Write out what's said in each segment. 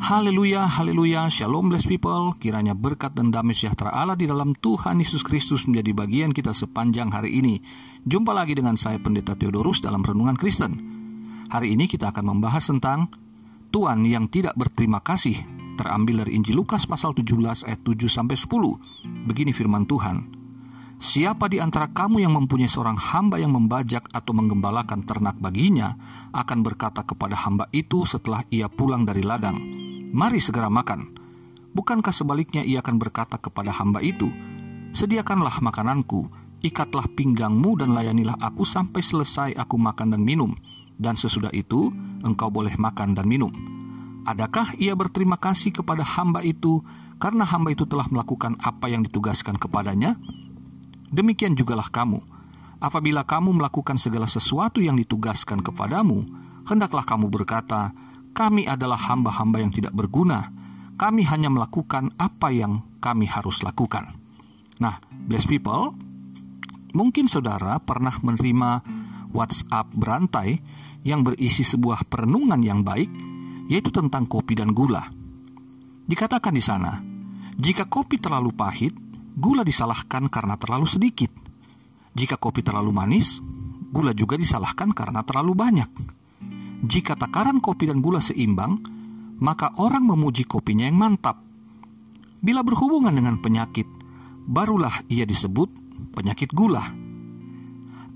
Haleluya, haleluya, shalom blessed people. Kiranya berkat dan damai sejahtera Allah di dalam Tuhan Yesus Kristus menjadi bagian kita sepanjang hari ini. Jumpa lagi dengan saya Pendeta Theodorus dalam Renungan Kristen. Hari ini kita akan membahas tentang Tuhan yang tidak berterima kasih terambil dari Injil Lukas pasal 17 ayat 7 sampai 10. Begini firman Tuhan. Siapa di antara kamu yang mempunyai seorang hamba yang membajak atau menggembalakan ternak baginya, akan berkata kepada hamba itu setelah ia pulang dari ladang, "Mari segera makan." Bukankah sebaliknya ia akan berkata kepada hamba itu, "Sediakanlah makananku, ikatlah pinggangmu dan layanilah aku sampai selesai aku makan dan minum, dan sesudah itu engkau boleh makan dan minum." Adakah ia berterima kasih kepada hamba itu karena hamba itu telah melakukan apa yang ditugaskan kepadanya? Demikian jugalah kamu. Apabila kamu melakukan segala sesuatu yang ditugaskan kepadamu, hendaklah kamu berkata, "Kami adalah hamba-hamba yang tidak berguna. Kami hanya melakukan apa yang kami harus lakukan." Nah, blessed people, mungkin saudara pernah menerima WhatsApp berantai yang berisi sebuah perenungan yang baik, yaitu tentang kopi dan gula. Dikatakan di sana, jika kopi terlalu pahit, gula disalahkan karena terlalu sedikit. Jika kopi terlalu manis, gula juga disalahkan karena terlalu banyak. Jika takaran kopi dan gula seimbang, maka orang memuji kopinya yang mantap. Bila berhubungan dengan penyakit, barulah ia disebut penyakit gula.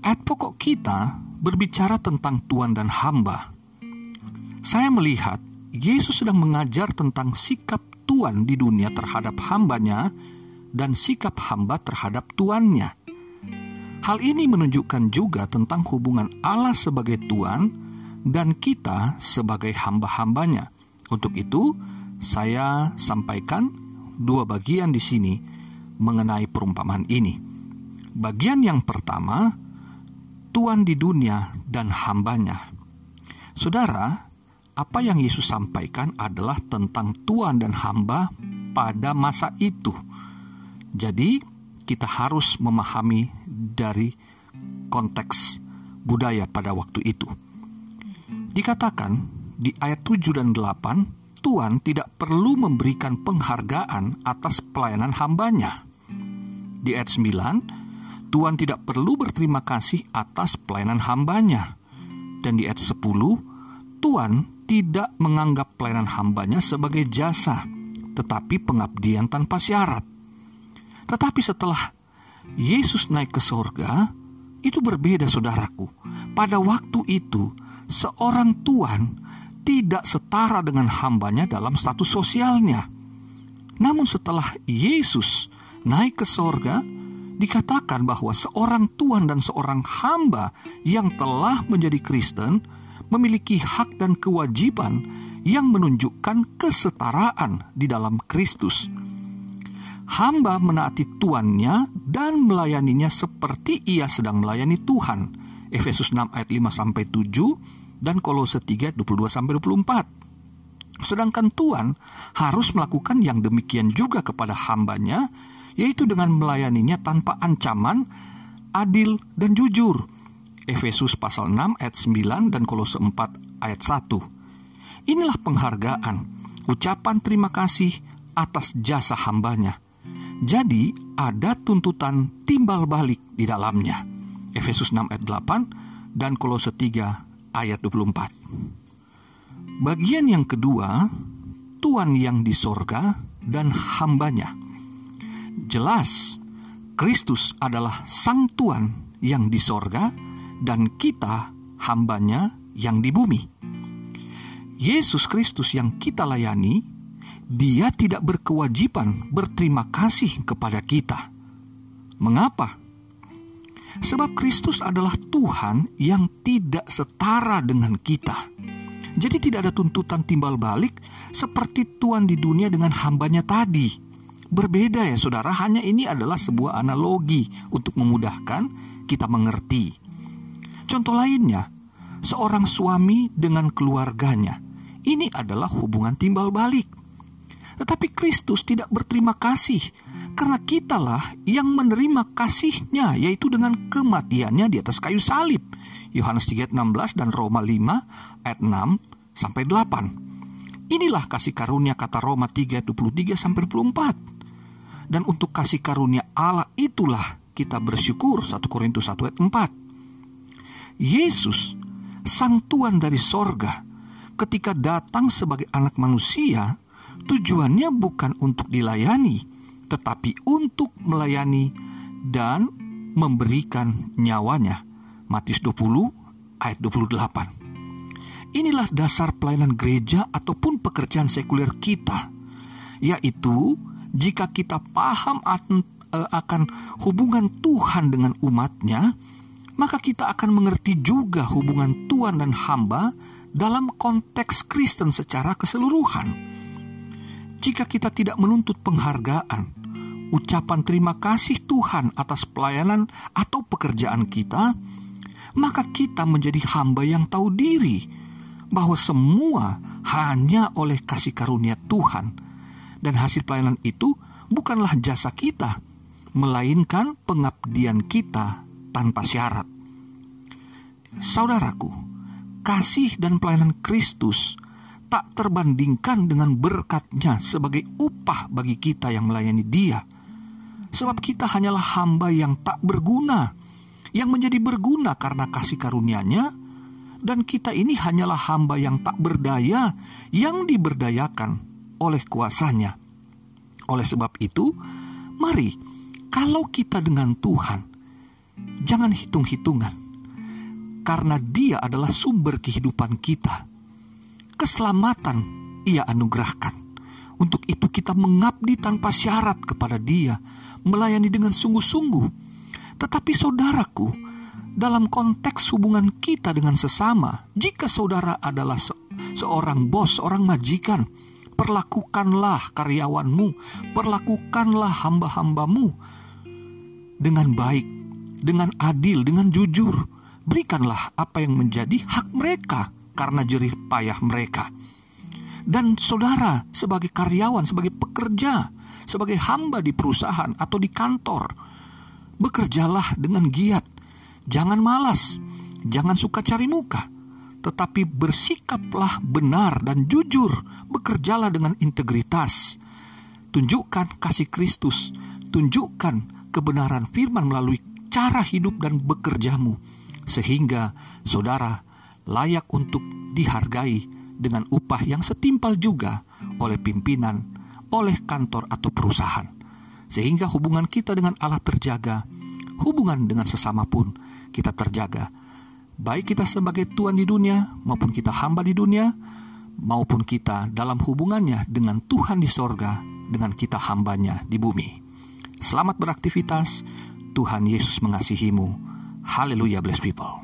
Ayat pokok kita berbicara tentang tuan dan hamba. Saya melihat Yesus sedang mengajar tentang sikap tuan di dunia terhadap hambanya dan sikap hamba terhadap tuannya. Hal ini menunjukkan juga tentang hubungan Allah sebagai Tuhan dan kita sebagai hamba-hambanya. Untuk itu, saya sampaikan dua bagian di sini mengenai perumpamaan ini. Bagian yang pertama, Tuhan di dunia dan hambanya. Saudara, apa yang Yesus sampaikan adalah tentang Tuhan dan hamba pada masa itu – jadi, kita harus memahami dari konteks budaya pada waktu itu. Dikatakan di ayat 7 dan 8, Tuhan tidak perlu memberikan penghargaan atas pelayanan hambanya. Di ayat 9, Tuhan tidak perlu berterima kasih atas pelayanan hambanya. Dan di ayat 10, Tuhan tidak menganggap pelayanan hambanya sebagai jasa, tetapi pengabdian tanpa syarat. Tetapi setelah Yesus naik ke sorga, itu berbeda saudaraku. Pada waktu itu, seorang tuan tidak setara dengan hambanya dalam status sosialnya. Namun setelah Yesus naik ke sorga, dikatakan bahwa seorang tuan dan seorang hamba yang telah menjadi Kristen memiliki hak dan kewajiban yang menunjukkan kesetaraan di dalam Kristus hamba menaati tuannya dan melayaninya seperti ia sedang melayani Tuhan. Efesus 6 ayat 5 sampai 7 dan Kolose 3 22 sampai 24. Sedangkan Tuhan harus melakukan yang demikian juga kepada hambanya, yaitu dengan melayaninya tanpa ancaman, adil dan jujur. Efesus pasal 6 ayat 9 dan Kolose 4 ayat 1. Inilah penghargaan, ucapan terima kasih atas jasa hambanya jadi ada tuntutan timbal balik di dalamnya. Efesus 6 ayat 8 dan Kolose 3 ayat 24. Bagian yang kedua, Tuhan yang di sorga dan hambanya. Jelas, Kristus adalah sang Tuhan yang di sorga dan kita hambanya yang di bumi. Yesus Kristus yang kita layani dia tidak berkewajiban berterima kasih kepada kita. Mengapa? Sebab Kristus adalah Tuhan yang tidak setara dengan kita. Jadi tidak ada tuntutan timbal balik seperti Tuhan di dunia dengan hambanya tadi. Berbeda ya saudara, hanya ini adalah sebuah analogi untuk memudahkan kita mengerti. Contoh lainnya, seorang suami dengan keluarganya. Ini adalah hubungan timbal balik tetapi Kristus tidak berterima kasih karena kitalah yang menerima kasihnya yaitu dengan kematiannya di atas kayu salib. Yohanes 3:16 dan Roma 5 ayat 6 sampai 8. Inilah kasih karunia kata Roma 3, 23 sampai 24. Dan untuk kasih karunia Allah itulah kita bersyukur 1 Korintus 1 ayat 4. Yesus, sang Tuhan dari sorga, ketika datang sebagai anak manusia, tujuannya bukan untuk dilayani, tetapi untuk melayani dan memberikan nyawanya. Matius 20 ayat 28. Inilah dasar pelayanan gereja ataupun pekerjaan sekuler kita, yaitu jika kita paham e, akan hubungan Tuhan dengan umatnya, maka kita akan mengerti juga hubungan Tuhan dan hamba dalam konteks Kristen secara keseluruhan. Jika kita tidak menuntut penghargaan, ucapan terima kasih Tuhan atas pelayanan atau pekerjaan kita, maka kita menjadi hamba yang tahu diri bahwa semua hanya oleh kasih karunia Tuhan, dan hasil pelayanan itu bukanlah jasa kita, melainkan pengabdian kita tanpa syarat. Saudaraku, kasih dan pelayanan Kristus tak terbandingkan dengan berkatnya sebagai upah bagi kita yang melayani Dia, sebab kita hanyalah hamba yang tak berguna, yang menjadi berguna karena kasih karunia-Nya dan kita ini hanyalah hamba yang tak berdaya yang diberdayakan oleh kuasanya. Oleh sebab itu, mari kalau kita dengan Tuhan, jangan hitung-hitungan, karena Dia adalah sumber kehidupan kita. Keselamatan Ia anugerahkan. Untuk itu kita mengabdi tanpa syarat kepada Dia, melayani dengan sungguh-sungguh. Tetapi saudaraku, dalam konteks hubungan kita dengan sesama, jika saudara adalah se seorang bos, seorang majikan, perlakukanlah karyawanmu, perlakukanlah hamba-hambamu dengan baik, dengan adil, dengan jujur. Berikanlah apa yang menjadi hak mereka karena jerih payah mereka. Dan saudara, sebagai karyawan, sebagai pekerja, sebagai hamba di perusahaan atau di kantor, bekerjalah dengan giat Jangan malas, jangan suka cari muka, tetapi bersikaplah benar dan jujur, bekerjalah dengan integritas. Tunjukkan kasih Kristus, tunjukkan kebenaran firman melalui cara hidup dan bekerjamu, sehingga saudara layak untuk dihargai dengan upah yang setimpal juga oleh pimpinan, oleh kantor atau perusahaan. Sehingga hubungan kita dengan Allah terjaga, hubungan dengan sesama pun kita terjaga. Baik kita sebagai tuan di dunia maupun kita hamba di dunia maupun kita dalam hubungannya dengan Tuhan di sorga dengan kita hambanya di bumi. Selamat beraktivitas, Tuhan Yesus mengasihimu. Haleluya, bless people.